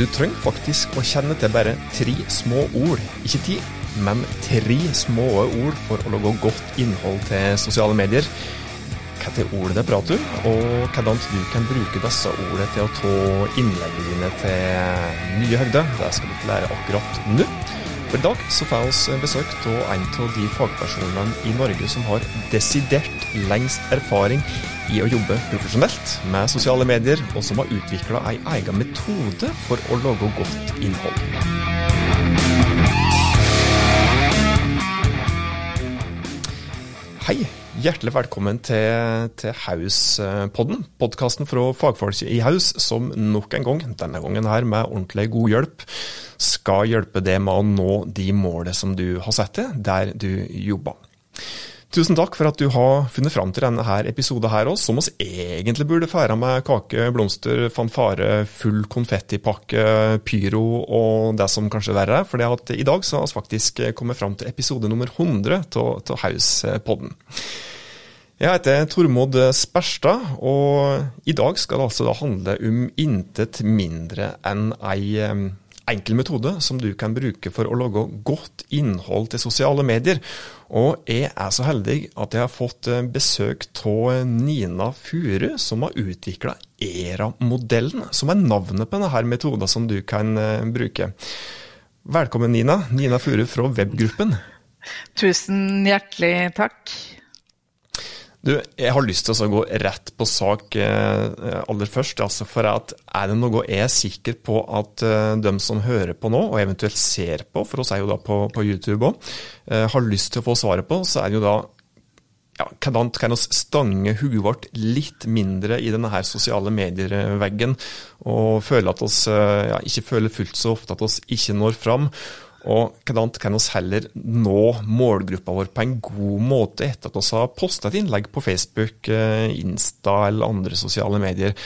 Du trenger faktisk å kjenne til bare tre små ord, ikke ti, men tre små ord for å lage godt innhold til sosiale medier. Hvilke ord det prater om, og hvordan du kan bruke disse ordene til å ta innleggene dine til nye høyder, det skal du få lære akkurat nå. For i dag så får vi besøk av en av de fagpersonene i Norge som har desidert lengst erfaring i å jobbe profesjonelt med sosiale medier, og som har utvikla ei egen metode for å lage godt innhold. Hei, hjertelig velkommen til, til Hauspodden, podkasten fra fagfolk i Haus, som nok en gang, denne gangen her med ordentlig god hjelp, skal hjelpe deg med å nå de målene som du har satt til der du jobber. Tusen takk for at du har funnet fram til denne her episoden her også, som oss egentlig burde feira med kake, blomster, fanfare, full konfettipakke, pyro og det som kanskje er verre. For i dag så har vi faktisk kommet fram til episode nummer 100 av Hauspodden. Jeg heter Tormod Sperstad, og i dag skal det altså da handle om intet mindre enn ei enkel metode som du kan bruke for å lage godt innhold til sosiale medier. Og jeg er så heldig at jeg har fått eh, besøk av Nina Furu, som har utvikla ERA-modellen, som er navnet på denne metoden som du kan eh, bruke. Velkommen, Nina. Nina Furu fra webgruppen. Tusen hjertelig takk. Du, jeg har lyst til å gå rett på sak eh, aller først. Altså for at Er det noe jeg er sikker på at eh, de som hører på nå, og eventuelt ser på, for oss er jo da på, på YouTube òg, eh, har lyst til å få svaret på, så er det jo da ja, hvordan kan vi stange huet vårt litt mindre i denne her sosiale medier-veggen, og føle at oss, ja, ikke føler fullt så ofte at vi ikke når fram. Og hvordan kan vi heller nå målgruppa vår på en god måte etter at vi har posta et innlegg på Facebook, eh, Insta eller andre sosiale medier.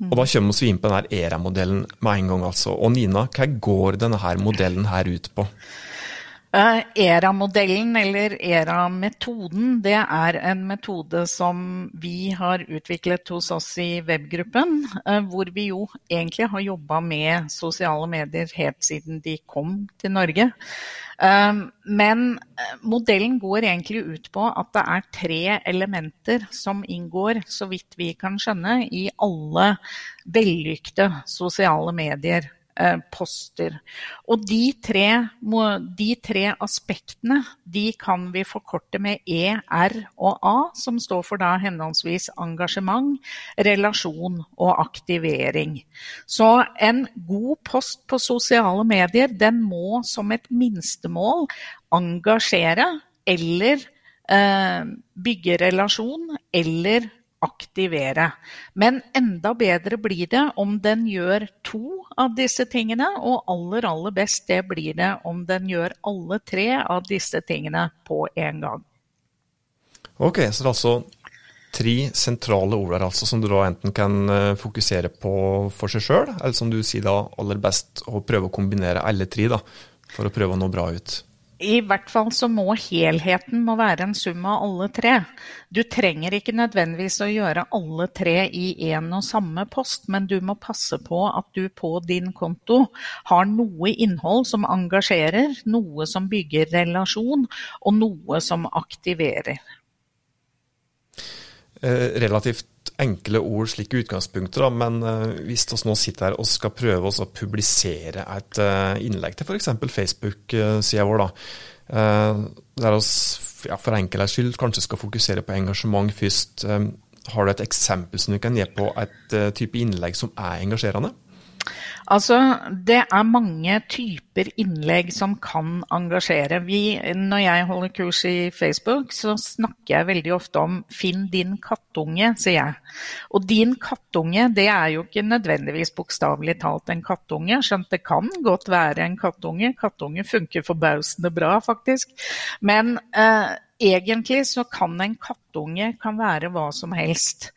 Og Da kommer vi inn på denne ERA-modellen med en gang. altså. Og Nina, hva går denne modellen her ut på? Uh, ERA-modellen, eller ERA-metoden, det er en metode som vi har utviklet hos oss i webgruppen. Uh, hvor vi jo egentlig har jobba med sosiale medier helt siden de kom til Norge. Uh, men modellen går egentlig ut på at det er tre elementer som inngår, så vidt vi kan skjønne, i alle vellykte sosiale medier. Eh, poster. Og de tre, de tre, aspektene de kan vi forkorte med E, R og A, som står for da henholdsvis engasjement, relasjon og aktivering. Så en god post på sosiale medier den må som et minstemål engasjere eller eh, bygge relasjon eller aktivere. Men enda bedre blir det om den gjør to av disse tingene, og aller, aller best det blir det om den gjør alle tre av disse tingene på en gang. Ok, så det er altså tre sentrale ord her altså, som du da enten kan eh, fokusere på for seg sjøl, eller som du sier da aller best å prøve å kombinere alle tre da, for å prøve å nå bra ut. I hvert fall så må helheten må være en sum av alle tre. Du trenger ikke nødvendigvis å gjøre alle tre i én og samme post, men du må passe på at du på din konto har noe innhold som engasjerer, noe som bygger relasjon, og noe som aktiverer. Eh, relativt enkle ord slik i utgangspunktet, da, men uh, hvis vi nå sitter her og skal prøve oss å publisere et uh, innlegg til f.eks. Facebook-sida vår, da, der oss ja, for enkelhets skyld kanskje skal fokusere på engasjement først. har du et eksempel som du kan gi på et type innlegg som er engasjerende? Altså, det er mange typer innlegg som kan engasjere. Vi, når jeg holder kurs i Facebook, så snakker jeg veldig ofte om 'finn din kattunge', sier jeg. Og din kattunge, det er jo ikke nødvendigvis bokstavelig talt en kattunge, skjønt det kan godt være en kattunge. Kattunge funker forbausende bra, faktisk. Men eh, egentlig så kan en kattunge kan være hva som helst.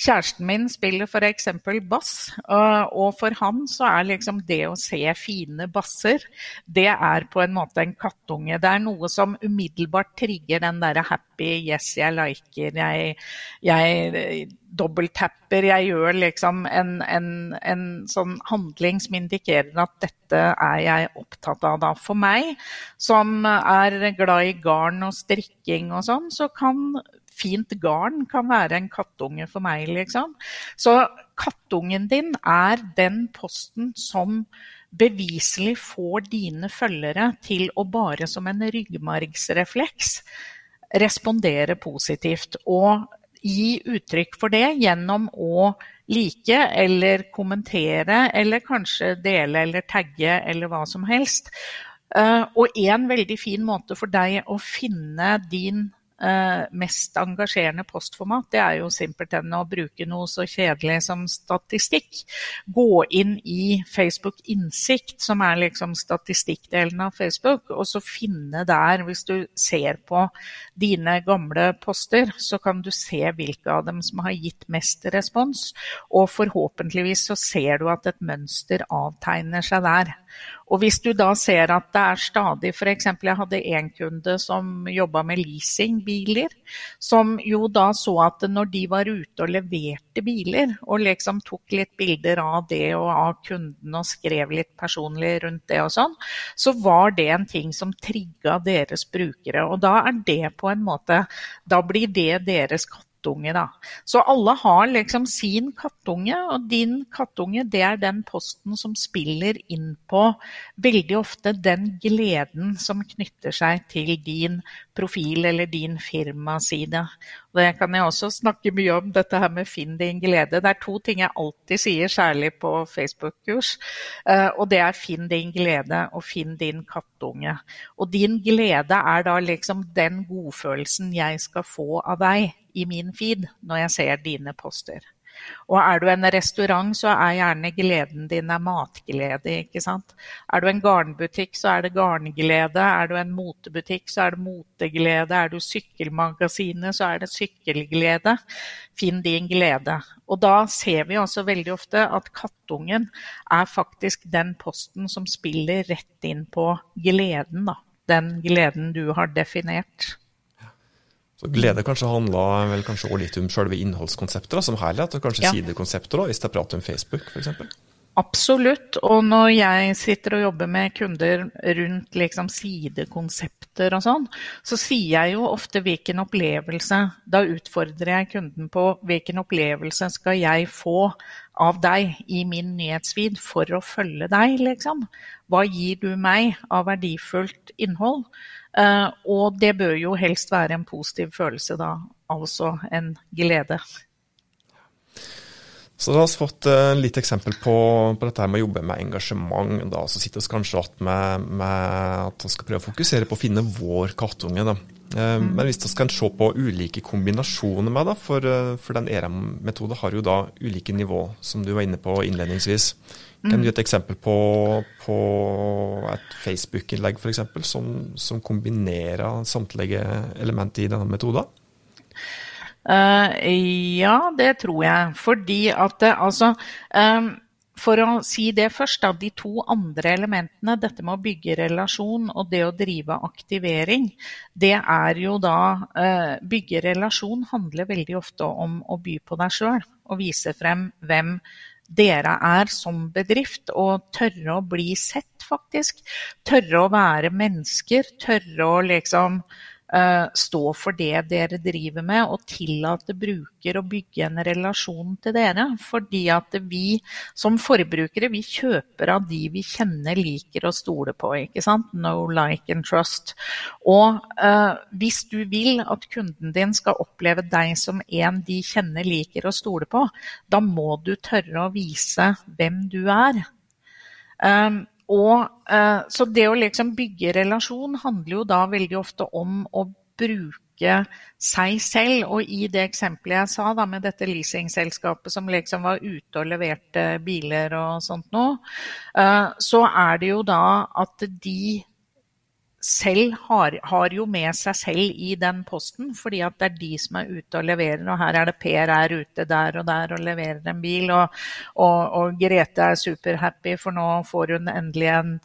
Kjæresten min spiller f.eks. bass, og for han så er liksom det å se fine basser, det er på en måte en kattunge. Det er noe som umiddelbart trigger den derre happy, yes, jeg liker, jeg, jeg dobbelttapper, jeg gjør liksom en, en, en, sånn handling som indikerer at dette er jeg opptatt av. Da. For meg, som er glad i garn og strikking og sånn, så kan fint garn kan være en kattunge for meg, liksom. Så kattungen din er den posten som beviselig får dine følgere til å bare som en ryggmargsrefleks respondere positivt. Og gi uttrykk for det gjennom å like eller kommentere eller kanskje dele eller tagge eller hva som helst. Eh, og en veldig fin måte for deg å finne din mest engasjerende postformat, det er jo simpelthen å bruke noe så kjedelig som statistikk. Gå inn i Facebook Innsikt, som er liksom statistikkdelen av Facebook, og så finne der, hvis du ser på dine gamle poster, så kan du se hvilke av dem som har gitt mest respons. Og forhåpentligvis så ser du at et mønster avtegner seg der. Og hvis du da ser at det er stadig F.eks. jeg hadde en kunde som jobba med leasingbiler, som jo da så at når de var ute og leverte biler, og liksom tok litt bilder av det og av kunden og skrev litt personlig rundt det og sånn, så var det en ting som trigga deres brukere. Og da er det på en måte Da blir det deres katt kattunge, da. Så alle har liksom sin kattunge, og din kattunge det er den posten som spiller inn på veldig ofte den gleden som knytter seg til din profil eller din firmaside. Det kan jeg også snakke mye om, dette her med finn din glede. Det er to ting jeg alltid sier, særlig på Facebook-kurs. Eh, og det er finn din glede og finn din kattunge. Og din glede er da liksom den godfølelsen jeg skal få av deg i min feed når jeg ser dine poster. Og er du en restaurant, så er gjerne gleden din matglede, ikke sant. Er du en garnbutikk, så er det garnglede. Er du en motebutikk, så er det moteglede. Er du sykkelmagasinet, så er det sykkelglede. Finn din glede. Og da ser vi også veldig ofte at kattungen er faktisk den posten som spiller rett inn på gleden, da. Den gleden du har definert. Så Glede kanskje handla vel kanskje også litt om selve innholdskonsepter som helhet, og kanskje ja. sidekonsepter, hvis jeg prater om Facebook f.eks.? Absolutt. Og når jeg sitter og jobber med kunder rundt liksom sidekonsepter og sånn, så sier jeg jo ofte hvilken opplevelse Da utfordrer jeg kunden på hvilken opplevelse skal jeg få av deg i min nyhetsfeed for å følge deg, liksom. Hva gir du meg av verdifullt innhold? Eh, og det bør jo helst være en positiv følelse, da. Altså en glede. Så da har vi fått uh, litt eksempel på, på, dette med å jobbe med engasjement. Da. Så sitter vi kanskje igjen med, med, at vi skal prøve å fokusere på å finne vår kattunge. Da. Uh, mm. Men hvis vi skal se på ulike kombinasjoner med, da, for, uh, for den ERM-metoden har jo da ulike nivå, som du var inne på innledningsvis. Kan du gi et eksempel på, på et Facebook-innlegg f.eks. Som, som kombinerer samtlige element i denne metoden? Uh, ja, det tror jeg. Fordi at det, altså um, For å si det først, da. De to andre elementene, dette med å bygge relasjon og det å drive aktivering, det er jo da Bygge relasjon handler veldig ofte om å by på deg sjøl og vise frem hvem dere er som bedrift, og tørre å bli sett, faktisk. Tørre å være mennesker. Tørre å liksom stå for det dere driver med, og tillate bruker å bygge en relasjon til dere. Fordi at vi som forbrukere, vi kjøper av de vi kjenner, liker og stoler på. ikke sant? No like and trust. Og uh, hvis du vil at kunden din skal oppleve deg som en de kjenner, liker og stoler på, da må du tørre å vise hvem du er. Um, og, eh, så det å liksom bygge relasjon handler jo da veldig ofte om å bruke seg selv. Og i det eksempelet jeg sa da med dette leasingselskapet som liksom var ute og leverte biler og sånt noe, eh, så er det jo da at de selv har, har, jo med seg selv i den posten, fordi at det er de som er ute og leverer. Og her er det Per er ute der og der og leverer en bil. Og, og, og Grete er superhappy, for nå får hun endelig en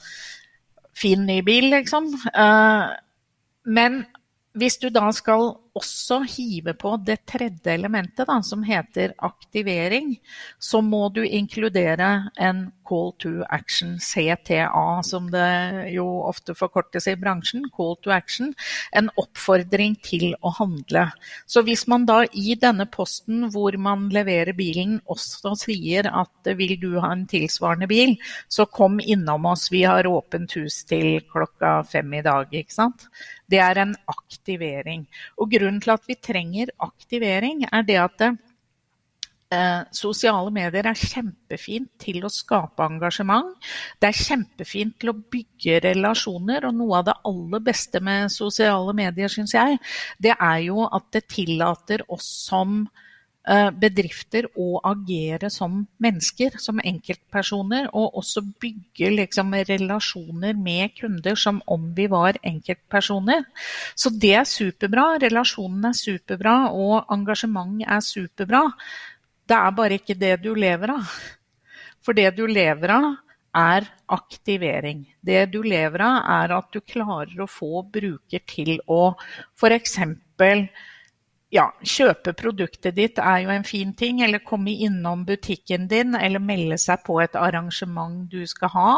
fin ny bil, liksom. Uh, men hvis du da skal også hive på det tredje elementet, da, som heter aktivering, så må du inkludere en call to action, CTA, som det jo ofte forkortes i bransjen. Call to action. En oppfordring til å handle. Så hvis man da i denne posten hvor man leverer bilen også sier at vil du ha en tilsvarende bil, så kom innom oss, vi har åpent hus til klokka fem i dag. ikke sant? det er en aktivering. Og grunnen til at vi trenger aktivering, er det at eh, sosiale medier er kjempefint til å skape engasjement. Det er kjempefint til å bygge relasjoner, og noe av det aller beste med sosiale medier, syns jeg, det er jo at det tillater oss som Eh, bedrifter å agere som mennesker, som enkeltpersoner. Og også bygge liksom relasjoner med kunder som om vi var enkeltpersoner. Så det er superbra. Relasjonen er superbra, og engasjement er superbra. Det er bare ikke det du lever av. For det du lever av, er aktivering. Det du lever av, er at du klarer å få bruker til å f.eks ja, kjøpe produktet ditt er jo en fin ting, eller komme innom butikken din, eller melde seg på et arrangement du skal ha.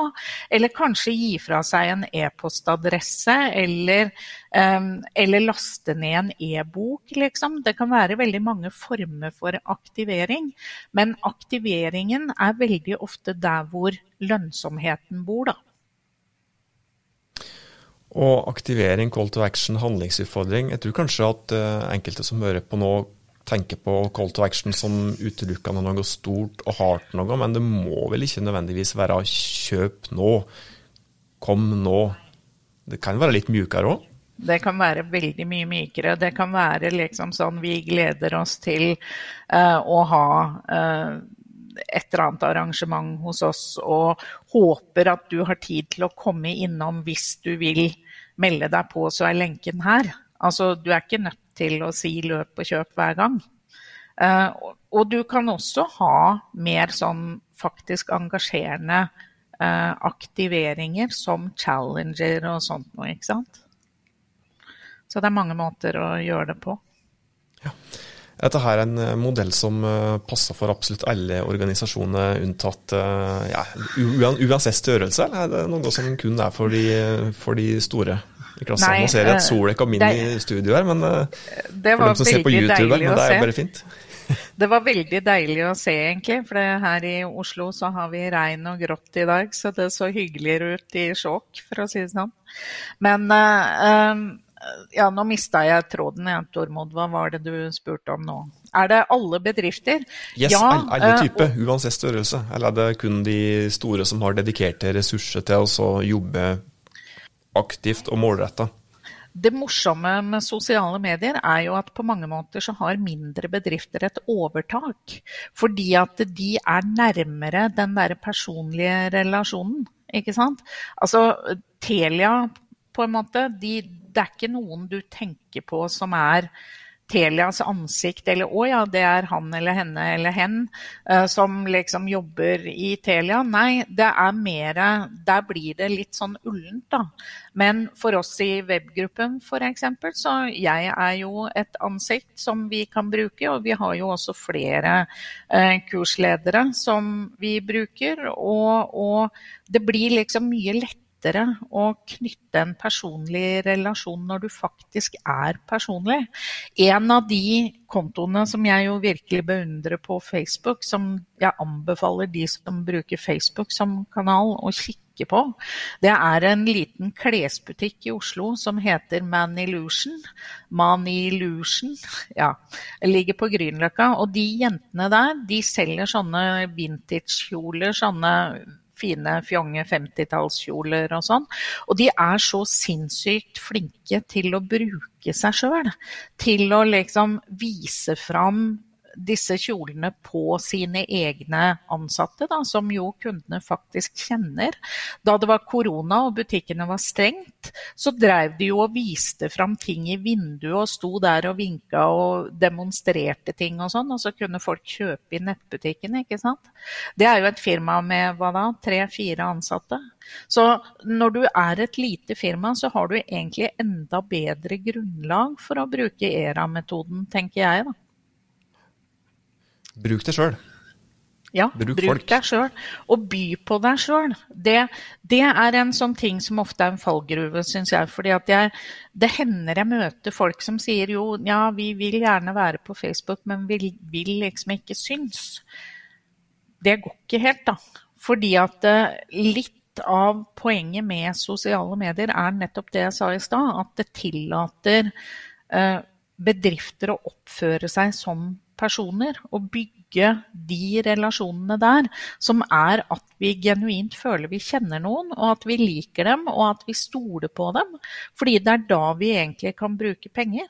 Eller kanskje gi fra seg en e-postadresse, eller, um, eller, laste ned en e-bok, liksom. Det kan være veldig mange former for aktivering. Men aktiveringen er veldig ofte der hvor lønnsomheten bor, da. Og aktivering, call to action, handlingsutfordring. Jeg tror kanskje at uh, enkelte som hører på nå, tenker på call to action som utelukkende noe stort og hardt noe, men det må vel ikke nødvendigvis være kjøp nå, kom nå. Det kan være litt mjukere òg? Det kan være veldig mye mykere. Det kan være liksom sånn vi gleder oss til uh, å ha uh, et eller annet arrangement hos oss og håper at du har tid til å komme innom hvis du vil melde deg på, så er lenken her. Altså, du er ikke nødt til å si løp og kjøp hver gang. Uh, og du kan også ha mer sånn faktisk engasjerende uh, aktiveringer som challenger og sånt noe, ikke sant. Så det er mange måter å gjøre det på. Ja. Dette her er en eh, modell som passer for absolutt alle organisasjoner, unntatt ja, uansett størrelse, eller er det noe som kun er for de, for de store? i klassen. Nei, Nå ser jeg at Solek kom inn det, i studio her, men for dem som ser på YouTube, men det er bare fint. Det var veldig deilig å se, egentlig. For her i Oslo så har vi regn og grått i dag, så det så hyggeligere ut i Skjåk, for å si det sånn. Men uh, ja, nå mista jeg tråden igjen, Tormod. Hva var det du spurte om nå? Er det alle bedrifter? Yes, ja, alle typer, uh, uansett størrelse. Eller er det kun de store som har dedikerte ressurser til å jobbe aktivt og målretta. Det morsomme med sosiale medier er jo at på mange måter så har mindre bedrifter et overtak. Fordi at de er nærmere den der personlige relasjonen, ikke sant. Altså Telia, på en måte, de, det er ikke noen du tenker på som er Telias ansikt, eller 'å ja, det er han eller henne eller hen uh, som liksom jobber i Telia'. Nei, det er mer Der blir det litt sånn ullent, da. Men for oss i webgruppen f.eks., så jeg er jo et ansikt som vi kan bruke, og vi har jo også flere uh, kursledere som vi bruker. Og, og det blir liksom mye lettere lettere å knytte en personlig relasjon når du faktisk er personlig. En av de kontoene som jeg jo virkelig beundrer på Facebook, som jeg anbefaler de som bruker Facebook som kanal å kikke på, det er en liten klesbutikk i Oslo som heter Manillusion. Manillusion, ja. Ligger på Grünerløkka. Og de jentene der, de selger sånne vintage-kjoler, sånne fine, fjonge 50-tallskjoler og sånn. Og de er så sinnssykt flinke til å bruke seg sjøl. Til å liksom vise fram disse kjolene på sine egne ansatte, da, som jo kundene faktisk kjenner. Da det var korona og butikkene var stengt, så drev de jo og viste fram ting i vinduet og sto der og vinka og demonstrerte ting og sånn, og så kunne folk kjøpe i nettbutikkene, ikke sant. Det er jo et firma med hva da, tre-fire ansatte. Så når du er et lite firma, så har du egentlig enda bedre grunnlag for å bruke ERA-metoden, tenker jeg. da. Bruk det sjøl. Ja, bruk, bruk deg sjøl, og by på deg sjøl. Det, det, er en sånn ting som ofte er en fallgruve, syns jeg. fordi jeg, det hender jeg møter folk som sier jo, ja, vi vil gjerne være på Facebook, men vi vil liksom ikke synes. Det går ikke helt, da. Fordi at eh, litt av poenget med sosiale medier er nettopp det jeg sa i stad, at det tillater eh, bedrifter å oppføre seg som personer. Og bygge de relasjonene der som er at vi genuint føler vi kjenner noen, og at vi liker dem, og at vi stoler på dem. Fordi det er da vi egentlig kan bruke penger.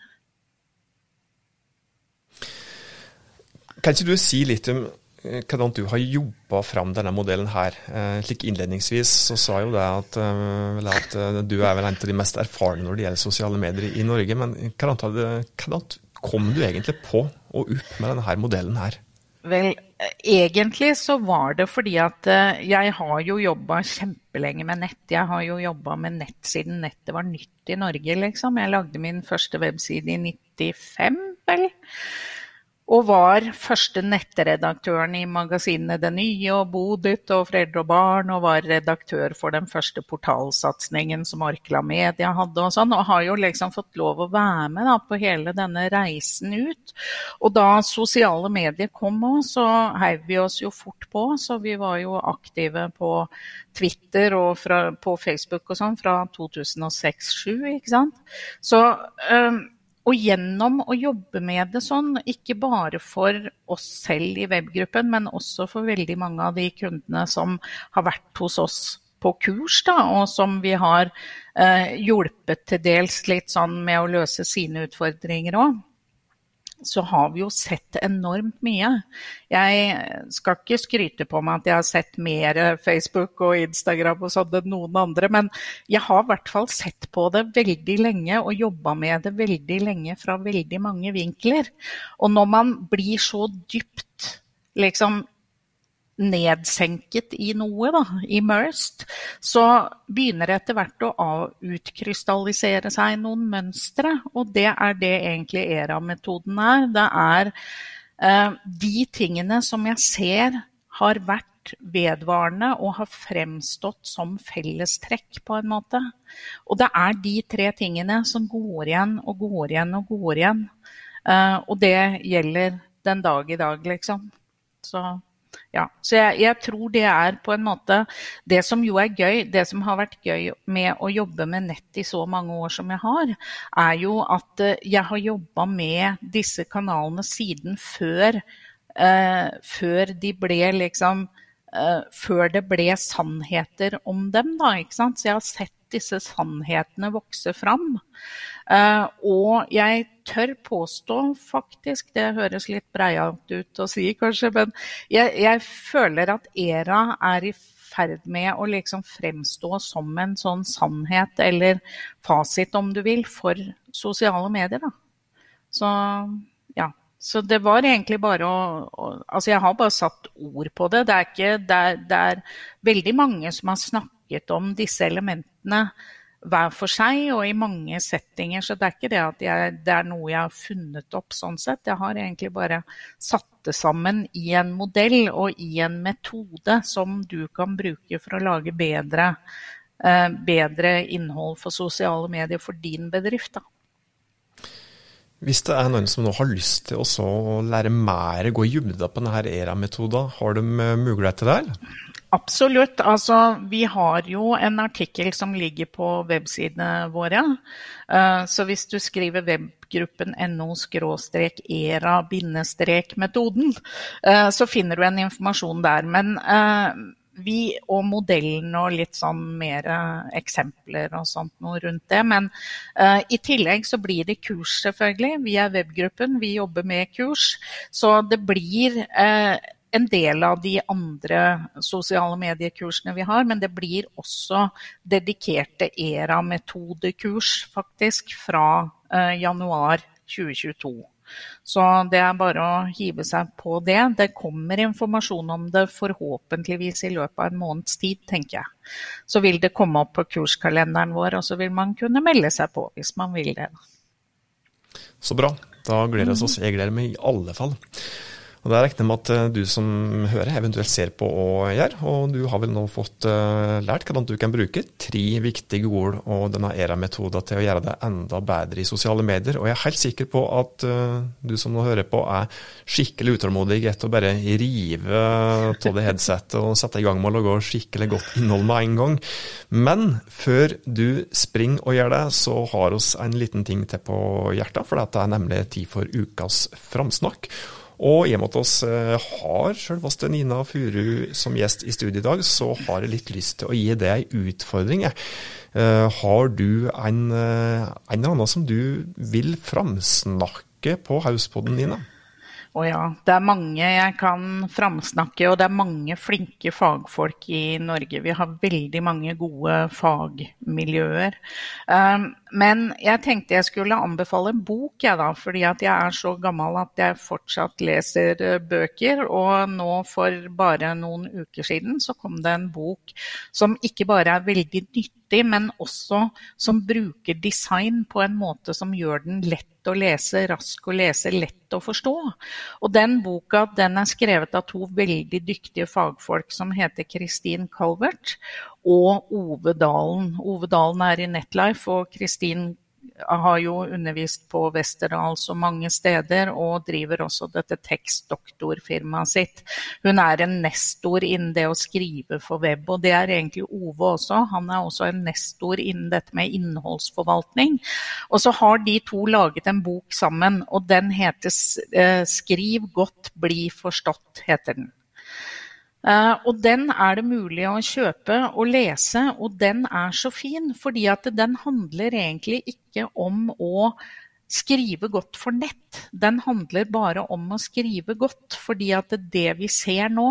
Kan ikke du si litt om Eh, hvordan du har jobba fram denne modellen her. Eh, slik Innledningsvis så sa jo det at, eh, at, du er vel en av de mest erfarne når det gjelder sosiale medier i Norge. Men hvordan kom du egentlig på og opp med denne modellen her? Vel, egentlig så var det fordi at jeg har jo jobba kjempelenge med nett. Jeg har jo jobba med nett siden nettet var nytt i Norge, liksom. Jeg lagde min første webside i 95, vel og var første nettredaktøren i magasinene Det Nye og Bodit og Foreldre og Barn, og var redaktør for den første portalsatsingen som Orkla Media hadde og sånn, og har jo liksom fått lov å være med da, på hele denne reisen ut. Og da sosiale medier kom òg, så heiv vi oss jo fort på, så vi var jo aktive på Twitter og fra, på Facebook og sånn fra 2006-2007, ikke sant. Så um, og gjennom å jobbe med det sånn, ikke bare for oss selv i webgruppen, men også for veldig mange av de kundene som har vært hos oss på kurs, da, og som vi har eh, hjulpet til dels litt sånn med å løse sine utfordringer òg så har vi jo sett enormt mye. Jeg skal ikke skryte på meg at jeg har sett mer Facebook og Instagram og sånn enn noen andre, men jeg har i hvert fall sett på det veldig lenge og jobba med det veldig lenge fra veldig mange vinkler. Og når man blir så dypt liksom nedsenket i noe, da, immersed, så begynner det etter hvert å utkrystallisere seg noen mønstre. Og det er det egentlig ERA-metoden er. Det er eh, de tingene som jeg ser har vært vedvarende og har fremstått som fellestrekk, på en måte. Og det er de tre tingene som går igjen og går igjen og går igjen. Eh, og det gjelder den dag i dag, liksom. Så ja, så jeg, jeg, tror det er på en måte Det som jo er gøy, det som har vært gøy med å jobbe med nett i så mange år som jeg har, er jo at eh, jeg har jobba med disse kanalene siden før, eh, før de ble liksom eh, Før det ble sannheter om dem, da. ikke sant? Så jeg har sett disse sannhetene vokse fram. Eh, og jeg tør påstå, faktisk, det høres litt breialt ut å si kanskje, men jeg, jeg, føler at ERA er i ferd med å liksom fremstå som en sånn sannhet, eller fasit om du vil, for sosiale medier. Da. Så ja. Så det var egentlig bare å, å Altså jeg har bare satt ord på det. Det er, ikke, det er, det er veldig mange som har snakket om disse elementene hver for seg og i mange settinger. Så det er ikke det at jeg, det er noe jeg har funnet opp sånn sett. Jeg har egentlig bare satt det sammen i en modell og i en metode som du kan bruke for å lage bedre, eh, bedre innhold for sosiale medier for din bedrift. Da. Hvis det er noen som nå har lyst til å lære mer, gå i dybden på denne ERA-metoden, har de mulighet til det? Eller? Absolutt. Altså, vi har jo en artikkel som ligger på websidene våre. Uh, så hvis du skriver webgruppen no-era-metoden, uh, så finner du en informasjon der. Men vi, og modellen og litt sånn mer eksempler og sånt noe rundt det. Men uh, i tillegg så blir det kurs, selvfølgelig. Vi er webgruppen, vi jobber med kurs. Så det blir uh, en del av de andre sosiale mediekursene vi har, men det blir også dedikerte ERA-metodekurs, faktisk, fra uh, januar 2022. Så det er bare å hive seg på det. Det kommer informasjon om det forhåpentligvis i løpet av en måneds tid, tenker jeg. Så vil det komme opp på kurskalenderen vår, og så vil man kunne melde seg på hvis man vil det. Så bra. Da gleder vi oss. Jeg gleder meg i alle fall. Og Det regner med at eh, du som hører eventuelt ser på og gjør, og du har vel nå fått uh, lært hvordan du kan bruke tre viktige ord og denne ERA-metoden til å gjøre det enda bedre i sosiale medier. Og jeg er helt sikker på at uh, du som nå hører på er skikkelig utålmodig etter å bare rive av det headsetet og sette i gang med å lage skikkelig godt innhold med en gang. Men før du springer og gjør det, så har oss en liten ting til på hjertet, for dette er nemlig tid for ukas framsnakk. Og i og med at vi eh, har selveste Nina Furu som gjest i studio i dag, så har jeg litt lyst til å gi deg ei utfordring. Uh, har du en, uh, en eller annen som du vil framsnakke på Hauspodden, Nina? Å ja, det er mange jeg kan framsnakke, og det er mange flinke fagfolk i Norge. Vi har veldig mange gode fagmiljøer. Um, men jeg tenkte jeg skulle anbefale bok, jeg da, fordi at jeg er så gammel at jeg fortsatt leser eh, bøker. Og nå for bare noen uker siden så kom det en bok som ikke bare er veldig nyttig, men også som bruker design på en måte som gjør den lett å lese, rask å lese, lett å forstå. Og den boka den er skrevet av to veldig dyktige fagfolk som heter Kristin Calvert og Ove Dalen. Ove Dalen er i Netlife, og Kristin har jo undervist på Westerdals og mange steder, og driver også dette tekstdoktorfirmaet sitt. Hun er en nestor innen det å skrive for web, og det er egentlig Ove også. Han er også en nestor innen dette med innholdsforvaltning. Og så har de to laget en bok sammen, og den heter eh, Skriv godt, bli forstått, heter den. Uh, og den er det mulig å kjøpe og lese, og den er så fin fordi at den handler egentlig ikke om å skrive godt for nett. Den handler bare om å skrive godt, fordi at det vi ser nå,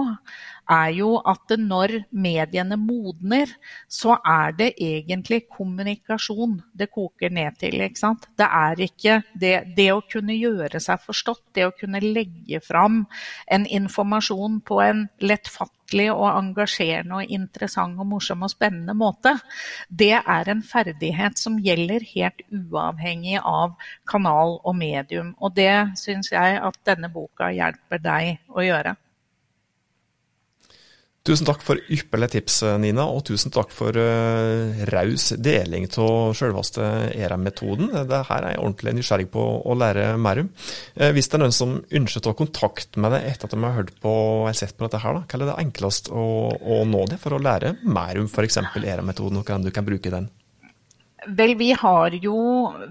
er jo at når mediene modner, så er det egentlig kommunikasjon det koker ned til. ikke sant? Det er ikke det, det å kunne gjøre seg forstått, det å kunne legge fram en informasjon på en lettfattelig og engasjerende og interessant og morsom og spennende måte, det er en ferdighet som gjelder helt uavhengig av kanal og medium. Og det syns jeg at denne boka hjelper deg å gjøre. Tusen takk for ypperlige tips, Nina, og tusen takk for uh, raus deling av selveste ERM-metoden. Det her er jeg ordentlig nysgjerrig på å lære mer om. Uh, hvis det er noen som ønsker å ta kontakt med deg etter at de har hørt på eller sett på dette, her, da, hva er det enklest å, å nå det for å lære mer om f.eks. ERM-metoden, og hvordan du kan bruke den? Vel, vi har jo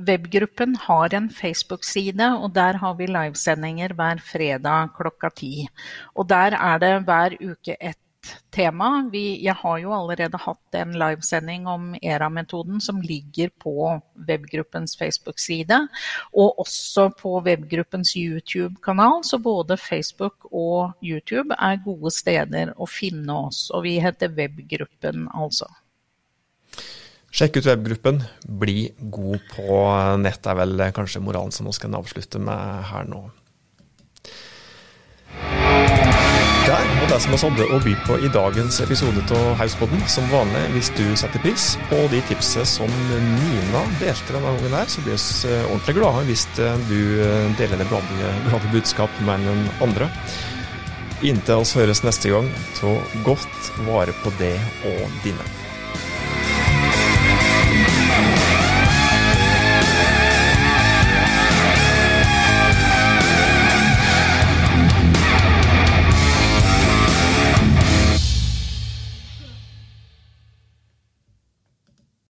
Webgruppen har en Facebook-side, og der har vi livesendinger hver fredag klokka ti. Og der er det hver uke et tema. Vi, jeg har jo allerede hatt en livesending om ERA-metoden som ligger på webgruppens Facebook-side, og også på webgruppens YouTube-kanal. Så både Facebook og YouTube er gode steder å finne oss. Og vi heter Webgruppen, altså. Sjekk ut webgruppen. Bli god på nett, er vel kanskje moralen som vi skal avslutte med her nå. Var det som vi hadde å by på i dagens episode av Hauspodden. Som vanlig, hvis du setter pris på de tipsene som Nina delte denne gangen her, så blir vi eh, ordentlig glade hvis eh, du eh, deler det glade budskap med noen andre. Inntil oss høres neste gang, ta godt vare på det og dine.